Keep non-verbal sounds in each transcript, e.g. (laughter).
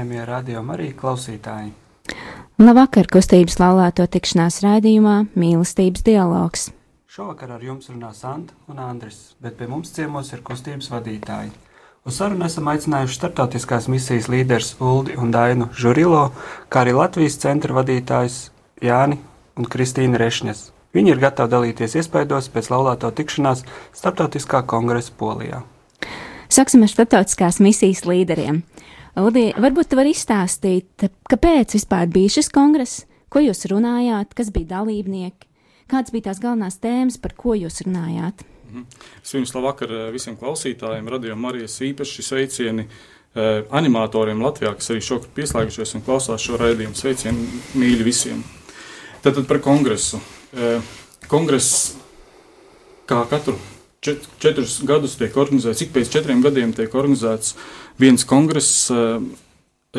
Cienījamie radio Marija klausītāji! Labvakar, kustības laulāto tikšanās raidījumā Mīlestības dialogs. Šovakar ar jums runā Santa un Andris, bet pie mums ciemos ir kustības vadītāji. Uz sarunu esam aicinājuši starptautiskās misijas līderus Uldi un Dainu Žurilo, kā arī Latvijas centra vadītājus Jāni un Kristīnu Rešņas. Viņi ir gatavi dalīties iespaidos pēc laulāto tikšanās starptautiskā kongresa Polijā. Sāksim ar starptautiskās misijas līderiem. Udija, varbūt tu vari izstāstīt, kāpēc vispār bija šis kongress, ko jūs runājāt, kas bija dalībnieki, kādas bija tās galvenās tēmas, par ko jūs runājāt? Mhm. Sveiks, labvakar eh, visiem klausītājiem, radio Marijas īpaši sveicieni eh, animatoriem Latvijā, kas arī šokar pieslēgušies un klausās šo raidījumu. Sveicieni mīļi visiem. Tātad par kongresu. Eh, kongress kā katru čet, četrus gadus tiek organizēts, ik pēc četriem gadiem tiek organizēts viens kongress, eh,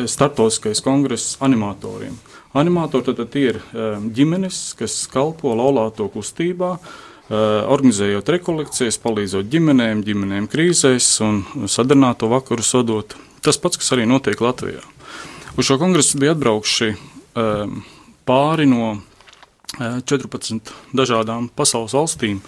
startautiskais kongress animatoriem. Animatori tad, tad ir eh, ģimenes, kas kalpo laulāto kustībā, eh, organizējot rekolekcijas, palīdzot ģimenēm, ģimenēm krīzēs un sadarināto vakaru sadot. Tas pats, kas arī notiek Latvijā. Uz šo kongresu bija atbraukuši pāri no 14 dažādām pasaules valstīm.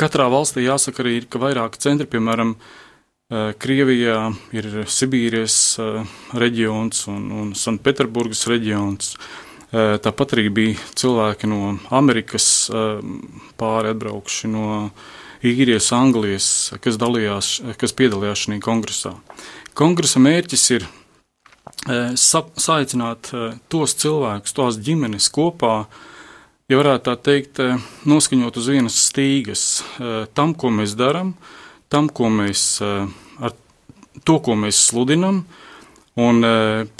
Katrā valstī jāsaka arī, ka vairāk centri, piemēram, eh, Krievijā ir Sibīrijas eh, reģions un, un Sanktpēterburgas reģions. Eh, tāpat arī bija cilvēki no Amerikas pāri atbraukuši no īrijas, Anglijas, kas, dalījās, kas piedalījās šajā kongresā. Kongresa mērķis ir sa, saicināt tos cilvēkus, tās ģimenes kopā, uh, ja varētu tā teikt, eh, noskaņot uz vienas stīgas eh, tam, ko mēs darām, tam, ko mēs, eh, ar to, ko mēs sludinam, un,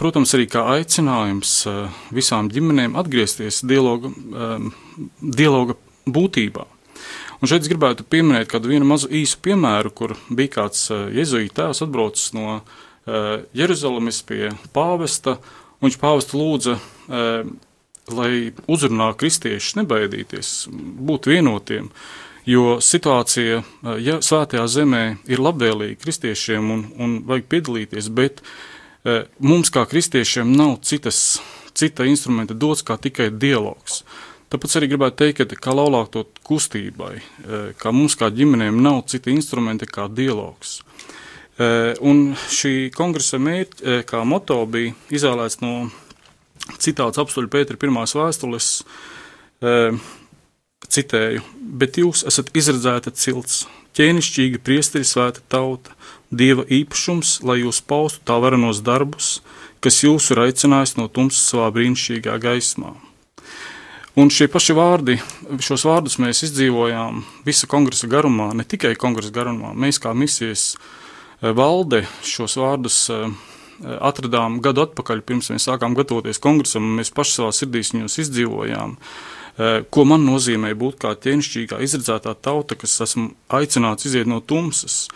protams, arī kā aicinājums visām ģimenēm atgriezties dialoga, dialoga būtībā. Un šeit es gribētu pieminēt kādu mazu īsu piemēru, kur bija kāds jezuīta tēvs atbraucis no Jeruzalemes pie pāvesta, un viņš pāvestu lūdza lai uzrunā kristiešus nebaidīties, būt vienotiem. Jo situācija, ja svētajā zemē ir labvēlīga kristiešiem un, un vajag piedalīties, bet e, mums kā kristiešiem nav citas, cita instrumenta dots kā tikai dialogs. Tāpēc arī gribētu teikt, ka kā laulāto kustībai, e, kā mums kā ģimenēm nav cita instrumenta kā dialogs. Un šī kongresa mērķa, kā moto bija izvēlēts no citāts apstuļu Pētera pirmās vēstules, citēju, bet jūs esat izredzēta cilts, ķēnišķīga priesteri svēta tauta, dieva īpašums, lai jūs paustu tā varenos darbus, kas jūs ir aicinājis no tumsas savā brīnišķīgā gaismā. Un šie paši vārdi, šos vārdus mēs izdzīvojām visa kongresa garumā, ne tikai kongresa garumā. Mēs kā misijas e, valde šos vārdus uh, atradām gadu atpakaļ, pirms mēs sākām gatavoties kongresam, mēs paši savā sirdīs viņus izdzīvojām. Eh, ko man nozīmē būt kā ķēnišķīgā, izredzētā tauta, kas esmu aicināts iziet no tumsas.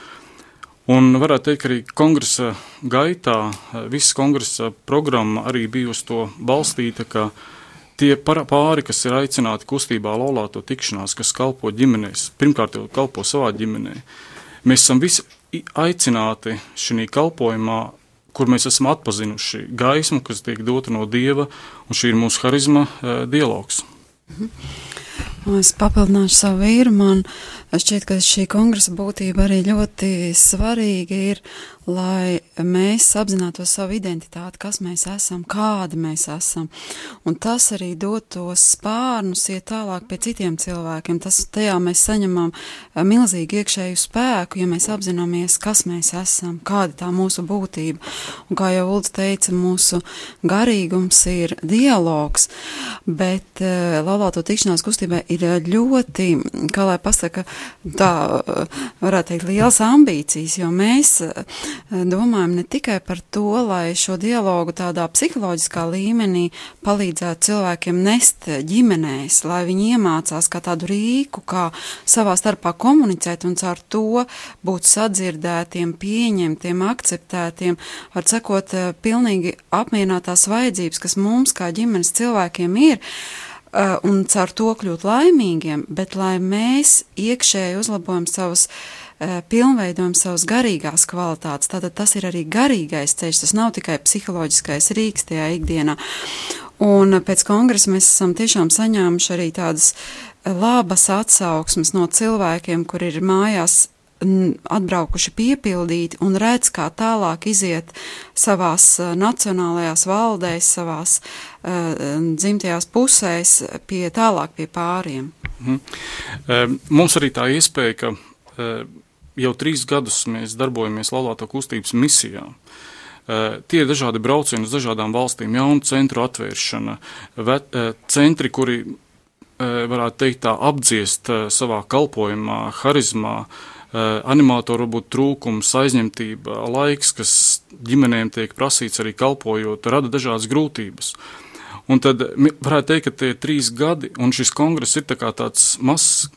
Un varētu teikt, ka arī kongresa gaitā, eh, visa kongresa programma arī bija uz to balstīta, ka tie pāri, kas ir aicināti kustībā laulāto tikšanās, kas kalpo ģimenēs, pirmkārt jau kalpo savā ģimenē, mēs esam visi aicināti šī kalpojumā kur mēs esam atpazinuši gaismu, kas tiek dota no dieva, un šī ir mūsu harizma uh, dialogs. Mhm. Es papildināšu savu vīru. Man šķiet, ka šī kongresa būtība arī ļoti svarīga ir, lai mēs apzinātos savu identitāti, kas mēs esam, kādi mēs esam. Un tas arī dod tos spārnus iet tālāk pie citiem cilvēkiem. Tas tajā mēs saņemam milzīgu iekšēju spēku, ja mēs apzināmies, kas mēs esam, kāda tā mūsu būtība. Un kā jau Ulds teica, mūsu garīgums ir dialogs, bet uh, laulāto tikšanās kustībā ir ļoti, kā lai pasaka, tā varētu teikt, liels ambīcijas, jo mēs domājam ne tikai par to, lai šo dialogu tādā psiholoģiskā līmenī palīdzētu cilvēkiem nest ģimenēs, lai viņi iemācās kā tādu rīku, kā savā starpā komunicēt un caur to būt sadzirdētiem, pieņemtiem, akceptētiem, var sakot, pilnīgi apmierinātās vajadzības, kas mums kā ģimenes cilvēkiem ir un caur to kļūt laimīgiem, bet lai mēs iekšēji uzlabojam savas uh, Eh, pilnveidojam savas garīgās kvalitātes. Tātad tas ir arī garīgais ceļš, tas nav tikai psiholoģiskais rīks tajā ikdienā. Un pēc kongresa mēs esam tiešām saņēmuši arī tādas eh, labas atsauksmes no cilvēkiem, kur ir mājās atbraukuši piepildīti un redz, kā tālāk iziet savās uh, nacionālajās valdēs, savās uh, dzimtajās pusēs, pie tālāk pie pāriem. Mhm. Mums arī tā iespēja, ka jau trīs gadus mēs darbojamies Laulāto kustības misijā. Uh, tie ir dažādi braucieni uz dažādām valstīm, jaunu centru atvēršana, vet, uh, centri, kuri, uh, varētu teikt, tā apdziest savā kalpojumā, harizmā, animātoru varbūt trūkums, aizņemtība, laiks, kas ģimenēm tiek prasīts arī kalpojot, rada dažādas grūtības. Un tad varētu teikt, ka tie trīs gadi, un šis kongress ir tā tāds mazs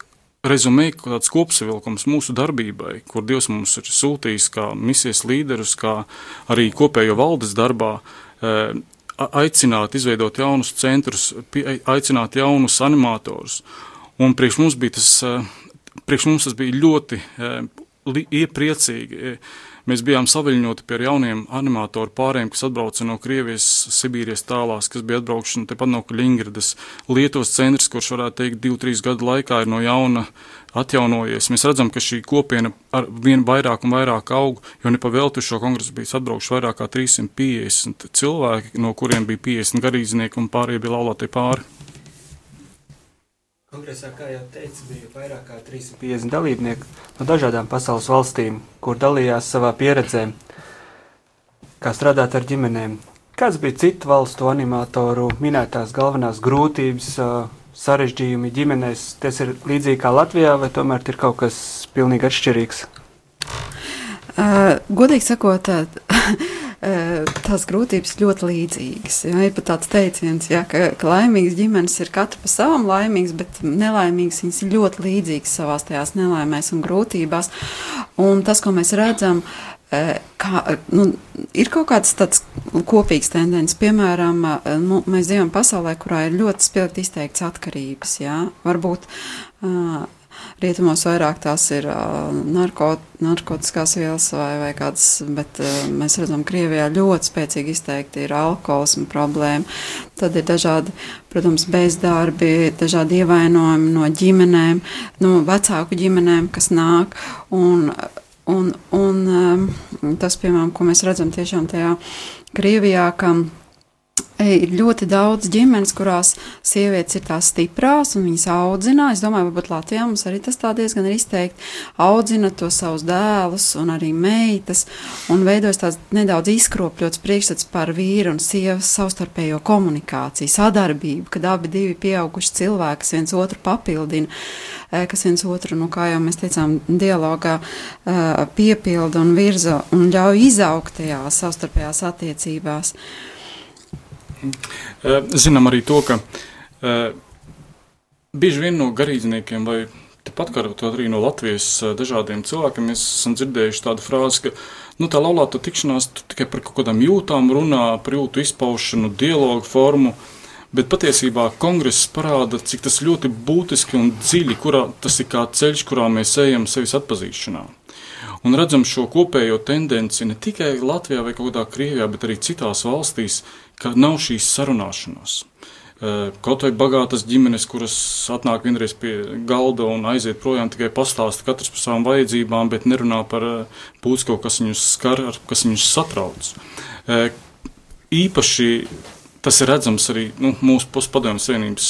rezumē, tāds kopsavilkums mūsu darbībai, kur Dievs mums ir sūtījis kā misijas līderus, kā arī kopējo valdes darbā, eh, aicināt izveidot jaunus centrus, aicināt jaunus animatorus. Un priekš mums bija tas, eh, priekš mums tas bija ļoti eh, iepriecīgi Mēs bijām saviļņoti pie jauniem animatoru pāriem, kas atbrauca no Krievijas, Sibīrijas tālās, kas bija atbraukšana tepat no Kļingridas. Lietuvas centrs, kurš varētu teikt, divu, trīs gadu laikā ir no jauna atjaunojies. Mēs redzam, ka šī kopiena ar vien vairāk un vairāk aug, jo nepavēlti šo kongresu bija atbraukuši vairāk kā 350 cilvēki, no kuriem bija 50 garīdznieki un pārējie bija laulātie pāri. Kongresā, kā jau teicu, bija vairāk kā 350 dalībnieku no dažādām pasaules valstīm, kur dalījās savā pieredzē, kā strādāt ar ģimenēm. Kāds bija citu valstu animatoru minētās galvenās grūtības, sarežģījumi ģimenēs? Tas ir līdzīgi kā Latvijā, vai tomēr ir kaut kas pilnīgi atšķirīgs? Uh, godīgi sakot, tās grūtības ļoti līdzīgas. Ja, ir pat tāds teiciens, ja, ka, ka laimīgas ģimenes ir katra pa savam laimīgas, bet nelaimīgas viņas ir ļoti līdzīgas savās tajās nelaimēs un grūtībās. Un tas, ko mēs redzam, kā, nu, ir kaut kāds tāds kopīgs tendences. Piemēram, nu, mēs dzīvojam pasaulē, kurā ir ļoti spilgti izteikts atkarības. Ja? Varbūt uh, Rietumos vairāk tās ir uh, narko, narkotiskās vielas vai, vai kādas, bet uh, mēs redzam, Krievijā ļoti spēcīgi izteikti ir alkoholisma problēma. Tad ir dažādi, protams, bezdarbi, dažādi ievainojumi no ģimenēm, no vecāku ģimenēm, kas nāk. Un, un, un um, tas, piemēram, ko mēs redzam tiešām tajā Krievijā, kam Ir ļoti daudz ģimenes, kurās sievietes ir tās stiprās un viņas audzina. Es domāju, varbūt Latvijā mums arī tas tā diezgan ir izteikti. Audzina to savus dēlus un arī meitas un veidojas tāds nedaudz izkropļots priekšstats par vīru un sievas savstarpējo komunikāciju, sadarbību, kad abi divi pieauguši cilvēki, kas viens otru papildina, kas viens otru, nu, kā jau mēs teicām, dialogā piepilda un virza un ļauj izaugt tajās savstarpējās attiecībās. Eh, zinām arī to, ka eh, bieži vien no garīdzniekiem vai tepat kā arī no Latvijas eh, dažādiem cilvēkiem mēs esam dzirdējuši tādu frāzi, ka nu, tā laulāta tikšanās tikai par kaut kādām jūtām runā, par jūtu izpaušanu, dialogu formu. Bet patiesībā kongress parāda, cik tas ļoti būtiski un dziļi, kurā tas ir kā ceļš, kurā mēs ejam sevis atpazīšanā. Un redzam šo kopējo tendenci ne tikai Latvijā vai kaut kādā Krievijā, bet arī citās valstīs, ka nav šīs sarunāšanās. Kaut vai bagātas ģimenes, kuras atnāk vienreiz pie galda un aiziet projām, tikai pastāsta katrs par savām vajadzībām, bet nerunā par būtisko, kas viņus skar, kas viņus satrauc. Īpaši tas ir redzams arī nu, mūsu postpadomju savienības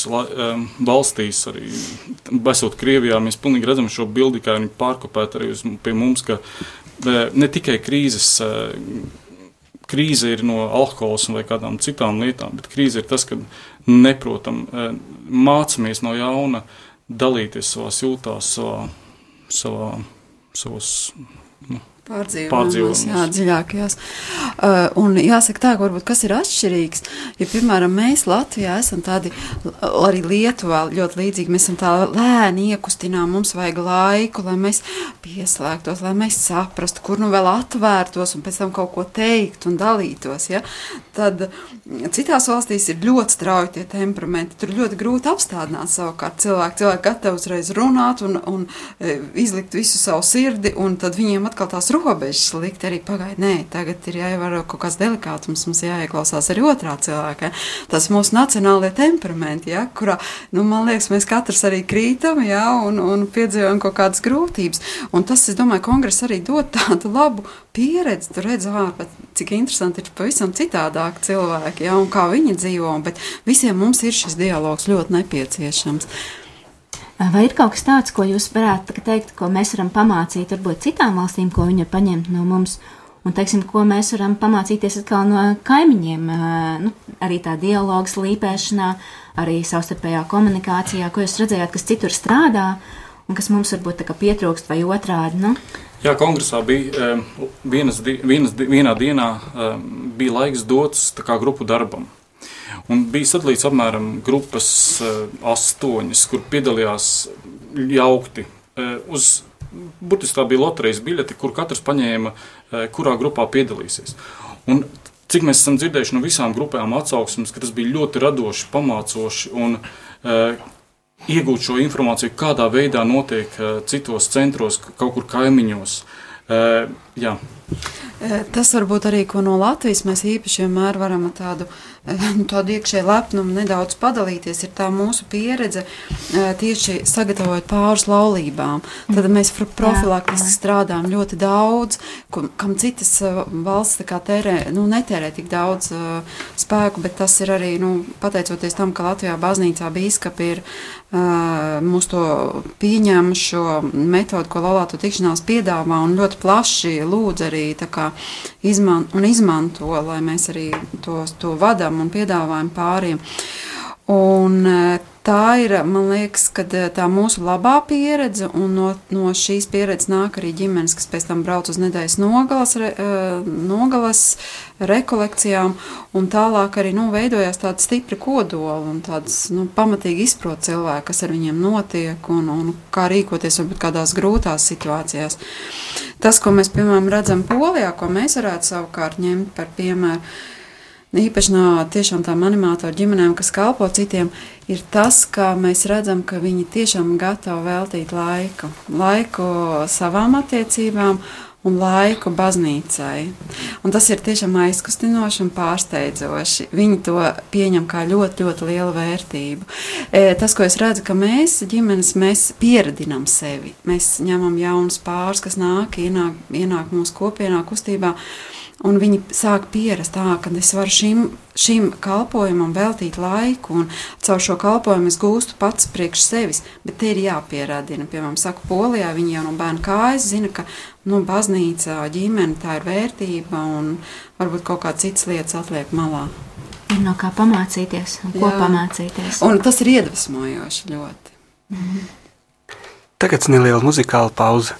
valstīs, arī esot Krievijā. Mēs pilnīgi redzam šo bildi, kā viņi pārkopēt arī uz, pie mums, ka ne tikai krīzes krīze ir no alkohola vai kādām citām lietām, bet krīze ir tas, ka neprotam e, mācāmies no jauna dalīties savās jūtās, savā, savā, savos. Nu, pārdzīvojumos, jā, dziļākajās. Uh, un jāsaka tā, varbūt kas ir atšķirīgs, ja, piemēram, mēs Latvijā esam tādi, arī Lietuvā ļoti līdzīgi, mēs esam tā lēni iekustinām, mums vajag laiku, lai mēs pieslēgtos, lai mēs saprastu, kur nu vēl atvērtos un pēc tam kaut ko teikt un dalītos, ja? Tad citās valstīs ir ļoti strauji tie temperamenti, tur ļoti grūti apstādināt savukārt cilvēku, cilvēku gatavi uzreiz runāt un, un e, izlikt visu savu sirdi, un tad viņiem atkal tās robežas likt arī pagaidi. Nē, tagad ir jāievēro kaut kāds delikātums, mums jāieklausās arī otrā cilvēka. Tas mūsu nacionālajie temperamenti, ja, kurā, nu, man liekas, mēs katrs arī krītam, ja, un, un piedzīvojam kaut kādas grūtības. Un tas, es domāju, kongress arī dod tādu labu pieredzi. Tur redz, ārpēc, cik interesanti ir pavisam citādāk cilvēki, ja, un kā viņi dzīvo, bet visiem mums ir šis dialogs ļoti nepieciešams. Vai ir kaut kas tāds, ko jūs varētu teikt, ko mēs varam pamācīt varbūt citām valstīm, ko viņi ir paņemt no mums? Un, teiksim, ko mēs varam pamācīties no kaimiņiem, nu, arī tā dialogu slīpēšanā, arī savstarpējā komunikācijā, ko jūs redzējāt, kas citur strādā un kas mums varbūt pietrūkst vai otrādi. Nu? Jā, kongresā bija vienas, vienas, vienā dienā bija laiks dots grupu darbam. Un bija sadalīts apmēram grupas uh, astoņas, kur piedalījās jaukti. Uh, uz, burtiski tā bija loterijas biļete, kur katrs paņēma, uh, kurā grupā piedalīsies. Un, cik mēs esam dzirdējuši no visām grupām atsauksmes, ka tas bija ļoti radoši, pamācoši un iegūt šo informāciju, kādā veidā notiek citos centros, kaut kur kaimiņos. Jā. Tas varbūt arī no Latvijas mēs īpaši vienmēr varam tādu, nu, tādu iekšēju lepnumu nedaudz padalīties. Ir tā mūsu pieredze tieši sagatavojot pāris laulībām. Tad mēs profilaktiski strādājam ļoti daudz, kam citas valsts tērē, nu, netērē tik daudz spēku, bet tas ir arī nu, pateicoties tam, ka Latvijā baznīcā bīskapi ir mūs to pieņem šo metodu, ko laulāto tikšanās piedāvā un ļoti plaši lūdz arī izman, un izmanto, lai mēs arī to, to vadam un piedāvājam pāriem. Un, tā ir, man liekas, tā mūsu labā pieredze, un no, no šīs pieredzes nāk arī ģimenes, kas pēc tam brauc uz nedēļas nogalas, re, nogalas rekolekcijām, un tālāk arī nu, veidojās tāda stipra kodola un tāds nu, pamatīgi izprot cilvēku, kas ar viņiem notiek un, un kā rīkoties varbūt kādās grūtās situācijās. Tas, ko mēs, piemēram, redzam Polijā, ko mēs varētu savukārt ņemt par piemēru, īpaši no tiešām tām animatoru ģimenēm, kas kalpo citiem, ir tas, ka mēs redzam, ka viņi tiešām gatavi veltīt laiku, laiku savām attiecībām un laiku baznīcai. Un tas ir tiešām aizkustinoši un pārsteidzoši. Viņi to pieņem kā ļoti, ļoti lielu vērtību. E, tas, ko es redzu, ka mēs, ģimenes, mēs pieredzinām sevi. Mēs ņemam jaunus pārus, kas nāk, ienāk, ienāk mūsu kopienā, kustībā. Un viņi sāk pierast, tā, ka es varu šim, šim kalpojumam veltīt laiku, un caur šo kalpojumu es gūstu pats priekš sevis. Bet te ir jāpierādina. Piemēram, saku, Polijā viņi jau no bērna kājas zina, ka nu, baznīca, ģimene tā ir vērtība, un varbūt kaut kā citas lietas atliek malā. Ir no kā pamācīties, un ko Jā. pamācīties. Un tas ir iedvesmojoši ļoti. Mm -hmm. Tagad neliela muzikāla pauze.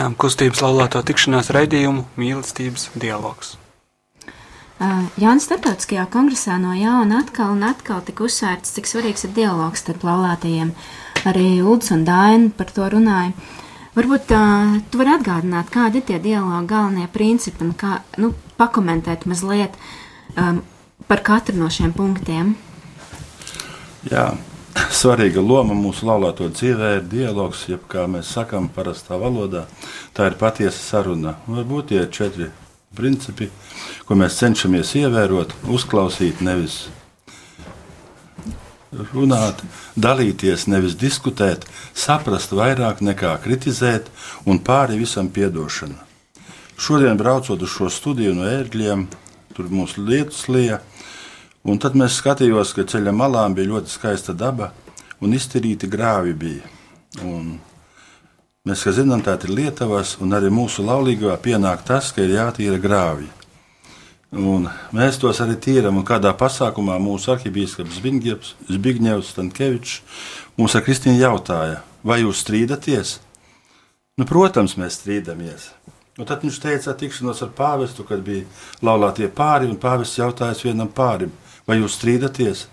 Turpinām kustības laulāto tikšanās raidījumu mīlestības dialogs. Jānis starptautiskajā kongresā no jauna atkal un atkal tika uzsvērts, cik svarīgs ir dialogs starp laulātajiem. Arī Ulds un Daina par to runāja. Varbūt uh, tu vari atgādināt, kādi ir tie dialoga galvenie principi un kā, nu, pakomentēt mazliet um, par katru no šiem punktiem. Jā, svarīga loma mūsu laulāto dzīvē ir dialogs, jeb kā mēs sakām parastā valodā, tā ir patiesa saruna. Varbūt tie ir četri principi, ko mēs cenšamies ievērot, uzklausīt, nevis runāt, dalīties, nevis diskutēt, saprast vairāk nekā kritizēt un pāri visam piedošana. Šodien braucot uz šo studiju no ērgļiem, tur mūsu lietus lija, un tad mēs skatījos, ka ceļa malām bija ļoti skaista daba un iztirīti grāvi bija. Un Mēs, zinām, tā ir Lietuvas, un arī mūsu laulīgā pienāk tas, ka ir jātīra grāvi. Un mēs tos arī tīram, un kādā pasākumā mūsu arhibīskaps Zbigņevs Stankievičs mums ar Kristīnu jautāja, vai jūs strīdaties? Nu, protams, mēs strīdamies. Un tad viņš teica, tikšanos ar pāvestu, kad bija laulātie pāri, un pāvests jautājas vienam pārim, vai jūs strīdaties?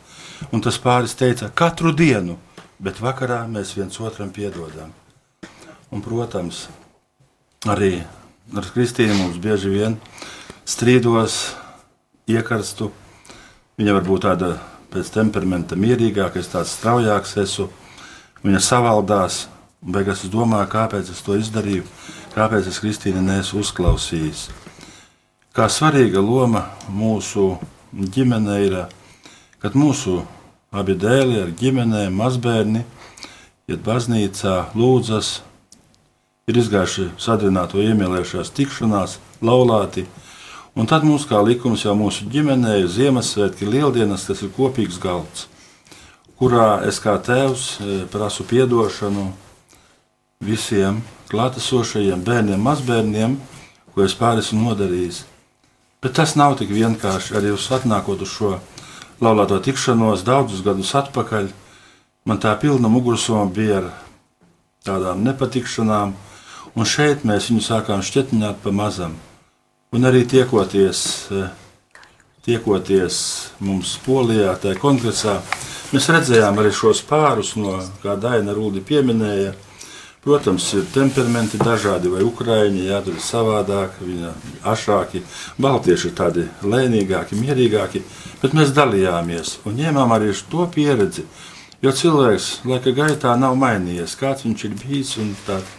Un tas pāris teica, katru dienu, bet vakarā mēs viens otram piedodam. Un, protams, arī ar Kristīnu mums bieži vien strīdos, iekarstu. Viņa var būt tāda pēc temperamenta mierīgāka, es tāds straujāks esmu. Viņa savaldās, un beigās es domāju, kāpēc es to izdarīju, kāpēc es Kristīnu neesmu uzklausījis. Kā svarīga loma mūsu ģimenē ir, kad mūsu abi dēli ar ģimenēm, mazbērni, iet baznīcā, lūdzas, ir izgājuši sadarbināto iemīlējušās tikšanās, laulāti. Un tad mums, kā likums, jau mūsu ģimenē ir Ziemassvētki, Lieldienas, tas ir kopīgs galds, kurā es kā tēvs e, prasu atdošanu visiem klātesošajiem bērniem, mazbērniem, ko es pāri esmu nodarījis. Bet tas nav tik vienkārši. Arī uz atnākot uz šo laulāto tikšanos daudzus gadus atpakaļ, man tā pilna mugursoma bija ar tādām nepatikšanām, Un šeit mēs viņu sākām šķietināt pa mazam. Un arī tiekoties, eh, tiekoties mums Polijā, tajā kongresā, mēs redzējām arī šos pārus, no, kā Daina Rūdi pieminēja. Protams, ir temperamenti dažādi, vai ukrāņi, jā, tur ir savādāk, viņi ašāki, baltieši ir tādi lēnīgāki, mierīgāki, bet mēs dalījāmies un ņēmām arī to pieredzi, jo cilvēks laika gaitā nav mainījies, kāds viņš ir bijis un tāds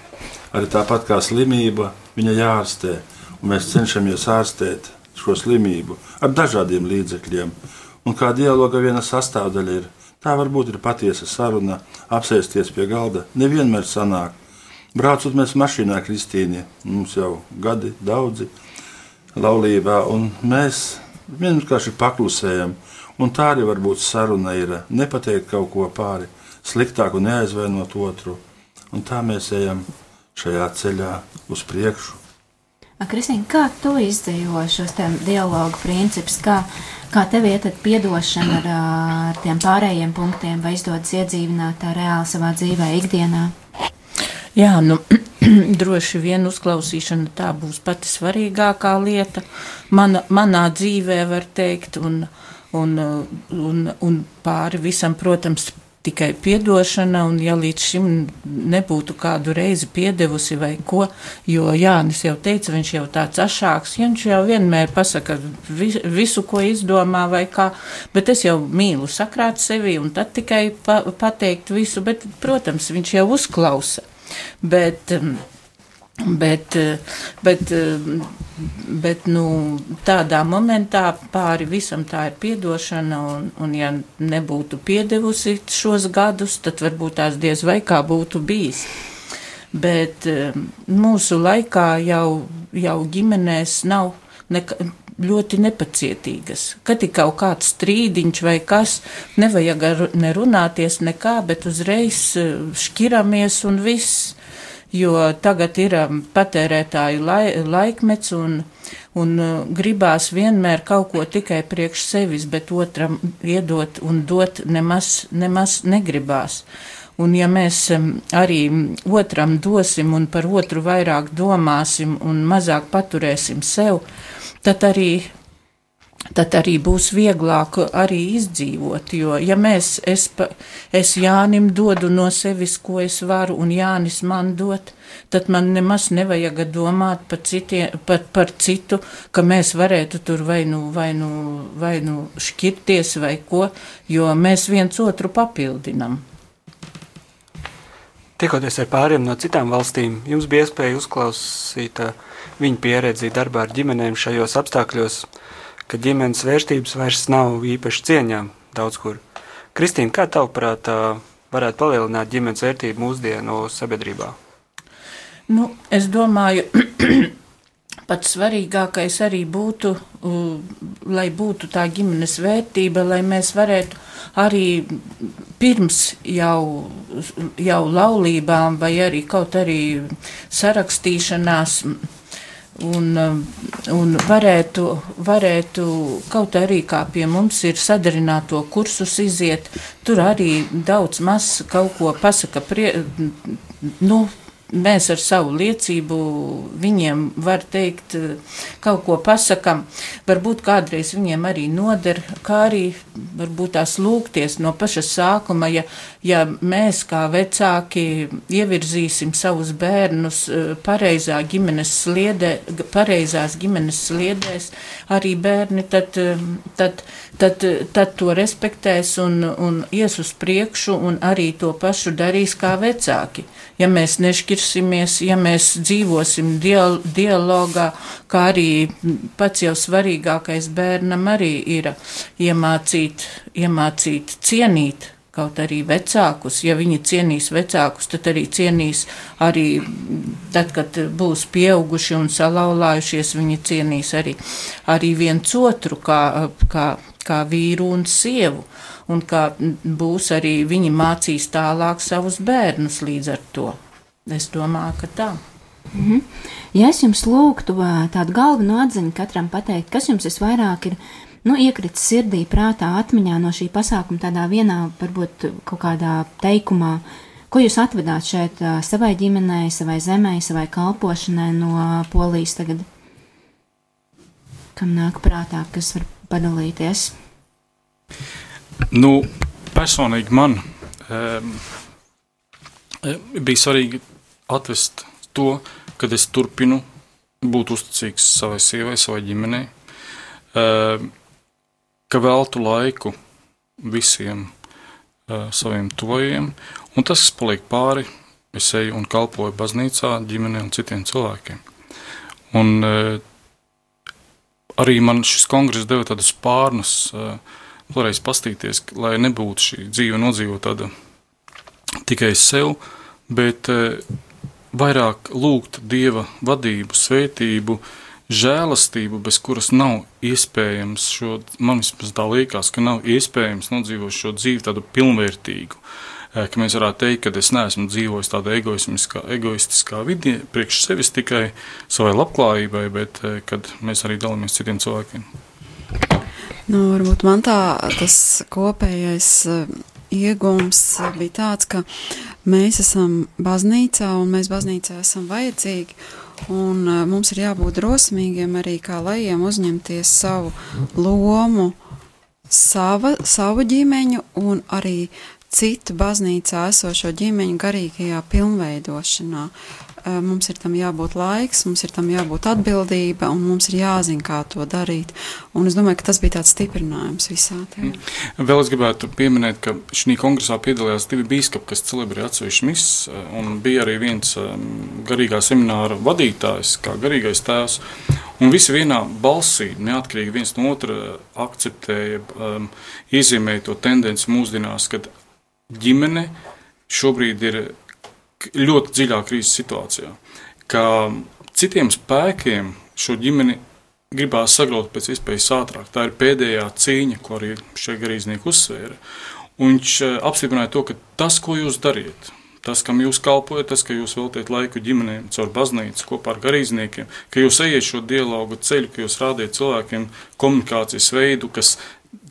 arī tāpat kā slimība, viņa jārastē. Mēs cenšamies ārstēt šo slimību ar dažādiem līdzekļiem. Un kā dialoga viena sastāvdaļa ir, tā varbūt ir patiesa saruna, apsēsties pie galda. Nevienmēr sanāk. Braucot mēs mašīnā, Kristīne, mums jau gadi daudzi laulībā, un mēs vienkārši paklusējam. Un tā arī varbūt saruna ir nepateikt kaut ko pāri sliktāku, neaizvainot otru. Un tā mēs ejam šajā ceļā uz priekšu. Kristīna, kā tu izdzīvo šos dialogu principus, kā, kā tev iet atdošana ar, ar tiem pārējiem punktiem, vai izdodas iedzīvināt tā reāli savā dzīvē, ikdienā? Jā, nu, (clears throat) droši vien uzklausīšana tā būs pati svarīgākā lieta mana, manā dzīvē, var teikt, un, un, un, un pāri visam, protams, tikai piedošana, un ja līdz šim nebūtu kādu reizi piedevusi vai ko, jo Jānis jau teica, viņš jau tāds ašāks, viņš jau vienmēr pasaka visu, ko izdomā vai kā, bet es jau mīlu sakrāt sevi un tad tikai pa, pateikt visu, bet, protams, viņš jau uzklausa. Bet, um, Bet, bet, bet nu, tādā momentā pāri visam tā ir piedošana, un, un ja nebūtu piedevusi šos gadus, tad varbūt tās diez vai kā būtu bijis. Bet mūsu laikā jau, jau ģimenēs nav neka, ļoti nepacietīgas. Kad ir kaut kāds strīdiņš vai kas, nevajag nerunāties nekā, bet uzreiz šķiramies un viss jo tagad ir um, patērētāju lai, laikmets un, un uh, gribās vienmēr kaut ko tikai priekš sevis, bet otram iedot un dot nemaz, nemaz negribās. un ja mēs arī otram dosim un par otru vairāk domāsim un mazāk paturēsim sev, tad arī tad arī būs vieglāk arī izdzīvot. Jo, ja mēs, es, es Jānim dodu no sevis, ko es varu, un Jānis man dod, tad man nemaz nevajag domāt par, citie, par, par citu, ka mēs varētu tur vai nu, vai, nu, vai nu šķirties vai ko, jo mēs viens otru papildinam. Tikoties ar pāriem no citām valstīm, jums bija iespēja uzklausīt uh, viņu pieredzi darbā ar ģimenēm šajos apstākļos. Uh, ka ģimenes vērtības vairs nav īpaši cieņām daudz kur. Kristīna, kā tavuprāt, varētu palielināt ģimenes vērtību mūsdienu sabiedrībā? Nu, es domāju, (clears throat) pats svarīgākais arī būtu, lai būtu tā ģimenes vērtība, lai mēs varētu arī pirms jau, jau laulībām vai arī kaut arī sarakstīšanās Un, um, un varētu, varētu kaut arī kā pie mums ir sadarināto kursus iziet, tur arī daudz maz kaut ko pasaka, prie, nu, mēs ar savu liecību viņiem, var teikt, kaut ko pasakam, varbūt kādreiz viņiem arī noder, kā arī varbūt tās lūgties no paša sākuma, ja, ja mēs kā vecāki ievirzīsim savus bērnus eh, pareizā ģimenes sliedē, pareizās ģimenes sliedēs, arī bērni tad, eh, tad, tad, tad to respektēs un, un ies uz priekšu un arī to pašu darīs kā vecāki. Ja mēs nešķirsimies, ja mēs dzīvosim dial dialogā, kā arī pats jau svarīgākais bērnam arī ir iemācīt, iemācīt cienīt kaut arī vecākus. Ja viņi cienīs vecākus, tad arī cienīs arī tad, kad būs pieauguši un salauzājušies, viņi cienīs arī, arī viens otru kā, kā, kā vīru un sievu. Un kā būs arī viņi mācīs tālāk savus bērnus līdz ar to. Es domāju, ka tā. Mm -hmm. Ja es jums lūgtu tādu galveno atziņu katram pateikt, kas jums visvairāk ir nu, iekritis sirdī, prātā, atmiņā no šī pasākuma, tādā vienā, varbūt kaut kādā teikumā, ko jūs atvedāt šeit savai ģimenei, savai zemē, savai kalpošanai no polijas tagad? Kam nāk prātā, kas var padalīties? Nu, personīgi man um, bija svarīgi atvest to, kad es turpinu būt uzticīgs savai sievai, savai ģimenei. Um, ka veltu laiku visiem uh, saviem tojiem, un tas, kas paliek pāri, es eju un kalpoju baznīcā, ģimenei un citiem cilvēkiem. Un, uh, arī man šis kongress deva tādas uh, vēlreiz pastīties, lai nebūtu šī dzīve nodzīvot tāda tikai sev, bet vairāk lūgt Dieva vadību, svētību, žēlastību, bez kuras nav iespējams šo, man vismaz tā liekas, ka nav iespējams nodzīvot šo dzīvi tādu pilnvērtīgu. Eh, ka mēs varētu teikt, ka es neesmu dzīvojis tādā egoistiskā, egoistiskā vidē, priekš sevis tikai savai labklājībai, bet eh, kad mēs arī dalāmies citiem cilvēkiem. Nu, varbūt man tā tas kopējais eh, iegūms bija tāds, ka mēs esam baznīcā un mēs baznīcā esam vajadzīgi. Un uh, mums ir jābūt drosmīgiem arī kā lajiem uzņemties savu lomu, sava, savu ģimeņu un arī citu baznīcā esošo ģimeņu garīgajā pilnveidošanā. Mums ir tam jābūt laiks, mums ir tam jābūt atbildība, un mums ir jāzina, kā to darīt. Un es domāju, ka tas bija tāds stiprinājums visā tajā. Mm. Vēl es gribētu pieminēt, ka šī kongresā piedalījās divi biskupi, kas celebrēja atsevišķu misu, un bija arī viens garīgā semināra vadītājs, kā garīgais tēvs. Un visi vienā balsī, neatkarīgi viens no otra, akceptēja, um, iezīmēja to tendenci mūsdienās, kad ģimene šobrīd ir ļoti dziļā krīzes situācijā, ka citiem spēkiem šo ģimeni gribās sagraut pēc iespējas ātrāk. Tā ir pēdējā cīņa, ko arī šie garīdznieki uzsvēra. Un viņš eh, apstiprināja to, ka tas, ko jūs dariet, tas, kam jūs kalpojat, tas, ka jūs veltiet laiku ģimenēm, caur baznīcu, kopā ar garīdzniekiem, ka jūs ejiet šo dialogu ceļu, ka jūs rādiet cilvēkiem komunikācijas veidu, kas,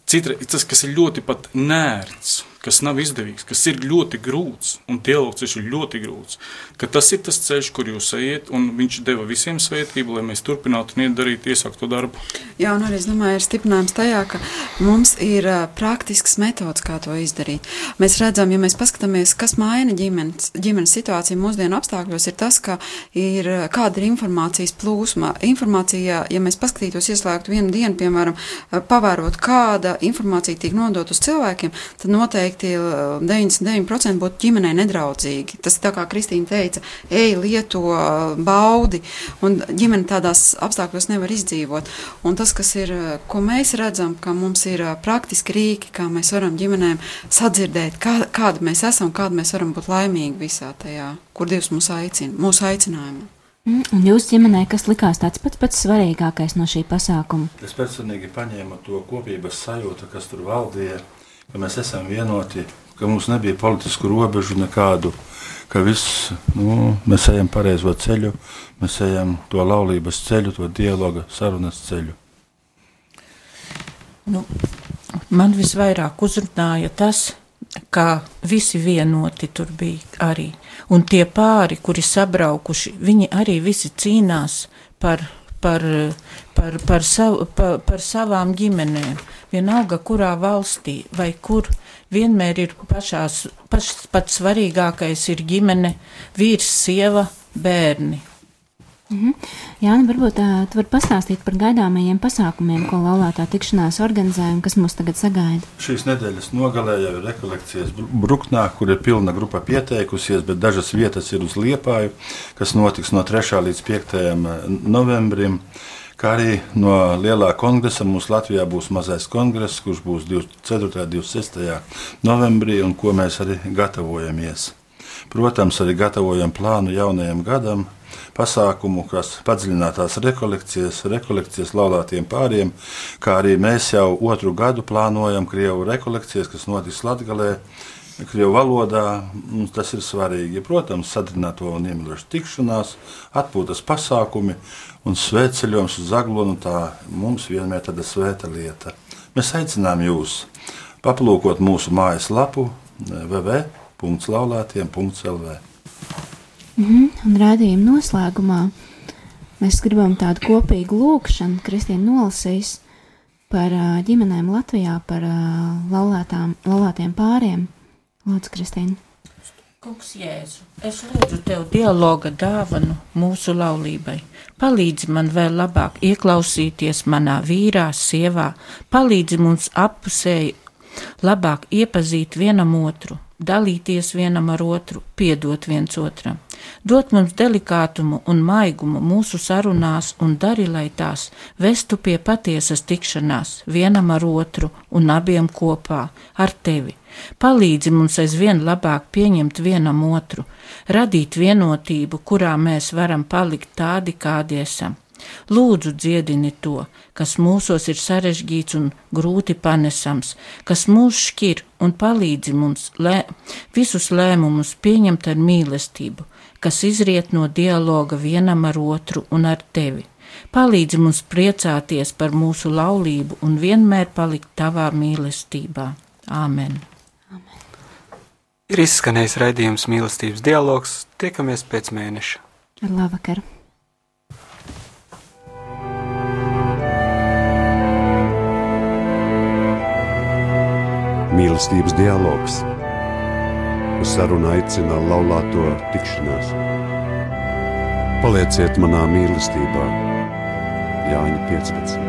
citra, tas, kas ir ļoti pat nērts, kas nav izdevīgs, kas ir ļoti grūts, un dialogs ir ļoti grūts, ka tas ir tas ceļš, kur jūs ejat, un viņš deva visiem svētību, lai mēs turpinātu un iet darīt iesākto darbu. Jā, un arī es domāju, ir stiprinājums tajā, ka mums ir praktisks metods, kā to izdarīt. Mēs redzam, ja mēs paskatāmies, kas maina ģimenes, ģimenes situāciju mūsdienu apstākļos, ir tas, ka ir kāda ir informācijas plūsma. Informācija, ja mēs paskatītos ieslēgt vienu dienu, piemēram, pavērot, kāda informācija tiek nodot uz cilvēkiem, tad noteikti 99% būtu ģimenei nedraudzīgi. Tas tā kā Kristīna teica, ej, lieto, baudi, un ģimene tādās apstākļos nevar izdzīvot. Un tas, kas ir, ko mēs redzam, ka mums ir praktiski rīki, kā mēs varam ģimenēm sadzirdēt, kā, kāda mēs esam, kāda mēs varam būt laimīgi visā tajā, kur Dievs mūs aicina, mūsu aicinājumu. Mm, un jūsu ģimenē, kas likās tāds pats pats svarīgākais no šī pasākuma? Es personīgi paņēmu to kopības sajūtu, kas tur valdīja, ka mēs esam vienoti, ka mums nebija politisku robežu nekādu, ka viss, nu, mēs ejam pareizo ceļu, mēs ejam to laulības ceļu, to dialoga sarunas ceļu. Nu, man visvairāk uzrunāja tas, kā visi vienoti tur bija arī. Un tie pāri, kuri sabraukuši, viņi arī visi cīnās par, par, par, par, savu, par, par savām ģimenēm. Vienalga, kurā valstī vai kur, vienmēr ir pašās, paš, pats svarīgākais ir ģimene, vīrs, sieva, bērni. -hmm. Jā, nu varbūt tā, tu vari pastāstīt par gaidāmajiem pasākumiem, ko laulātā tikšanās organizē un kas mūs tagad sagaida. Šīs nedēļas nogalē jau ir rekolekcijas Bruknā, kur ir pilna grupa pieteikusies, bet dažas vietas ir uz Liepāju, kas notiks no 3. līdz 5. novembrim. Kā arī no lielā kongresa mums Latvijā būs mazais kongress, kurš būs 24. un 26. novembrī, un ko mēs arī gatavojamies. Protams, arī gatavojam plānu jaunajam gadam, pasākumu, kas padziļinātās rekolekcijas, rekolekcijas laulātiem pāriem, kā arī mēs jau otru gadu plānojam Krievu rekolekcijas, kas notiks Latgalē. Krievu valodā mums tas ir svarīgi. Protams, sadarbināto un iemīļošu tikšanās, atpūtas pasākumi un svētceļojums uz Zaglonu. Tā mums vienmēr tāda svēta lieta. Mēs aicinām jūs paplūkot mūsu mājaslapu www.laulātiem.lv. Mm -hmm. Un rādījuma noslēgumā mēs gribam tādu kopīgu lūkšanu, Kristīna nolasīs par uh, ģimenēm Latvijā, par uh, laulātām, laulātiem pāriem. Lūdzu, Kristīna. Kungs, Jēzu, es lūdzu tev dialoga dāvanu mūsu laulībai. Palīdzi man vēl labāk ieklausīties manā vīrā, sievā, palīdzi mums appusēji labāk iepazīt vienam otru, dalīties vienam ar otru, piedot viens otram. Dot mums delikātumu un maigumu mūsu sarunās un dari, lai tās vestu pie patiesas tikšanās vienam ar otru un abiem kopā ar tevi. Palīdzi mums aizvien labāk pieņemt vienam otru, radīt vienotību, kurā mēs varam palikt tādi, kādi esam. Lūdzu, dziedini to, kas mūsos ir sarežģīts un grūti panesams, kas mūs šķir un palīdzi mums lē, visus lēmumus pieņemt ar mīlestību, kas izriet no dialoga vienam ar otru un ar tevi. Palīdzi mums priecāties par mūsu laulību un vienmēr palikt tavā mīlestībā. Āmen! Ir izskanējis raidījums mīlestības dialogs. Tiekamies pēc mēneša. Labvakar! Mīlestības dialogs. Uz sarunu aicina laulāto tikšanās. Palieciet manā mīlestībā, Jāņa 15.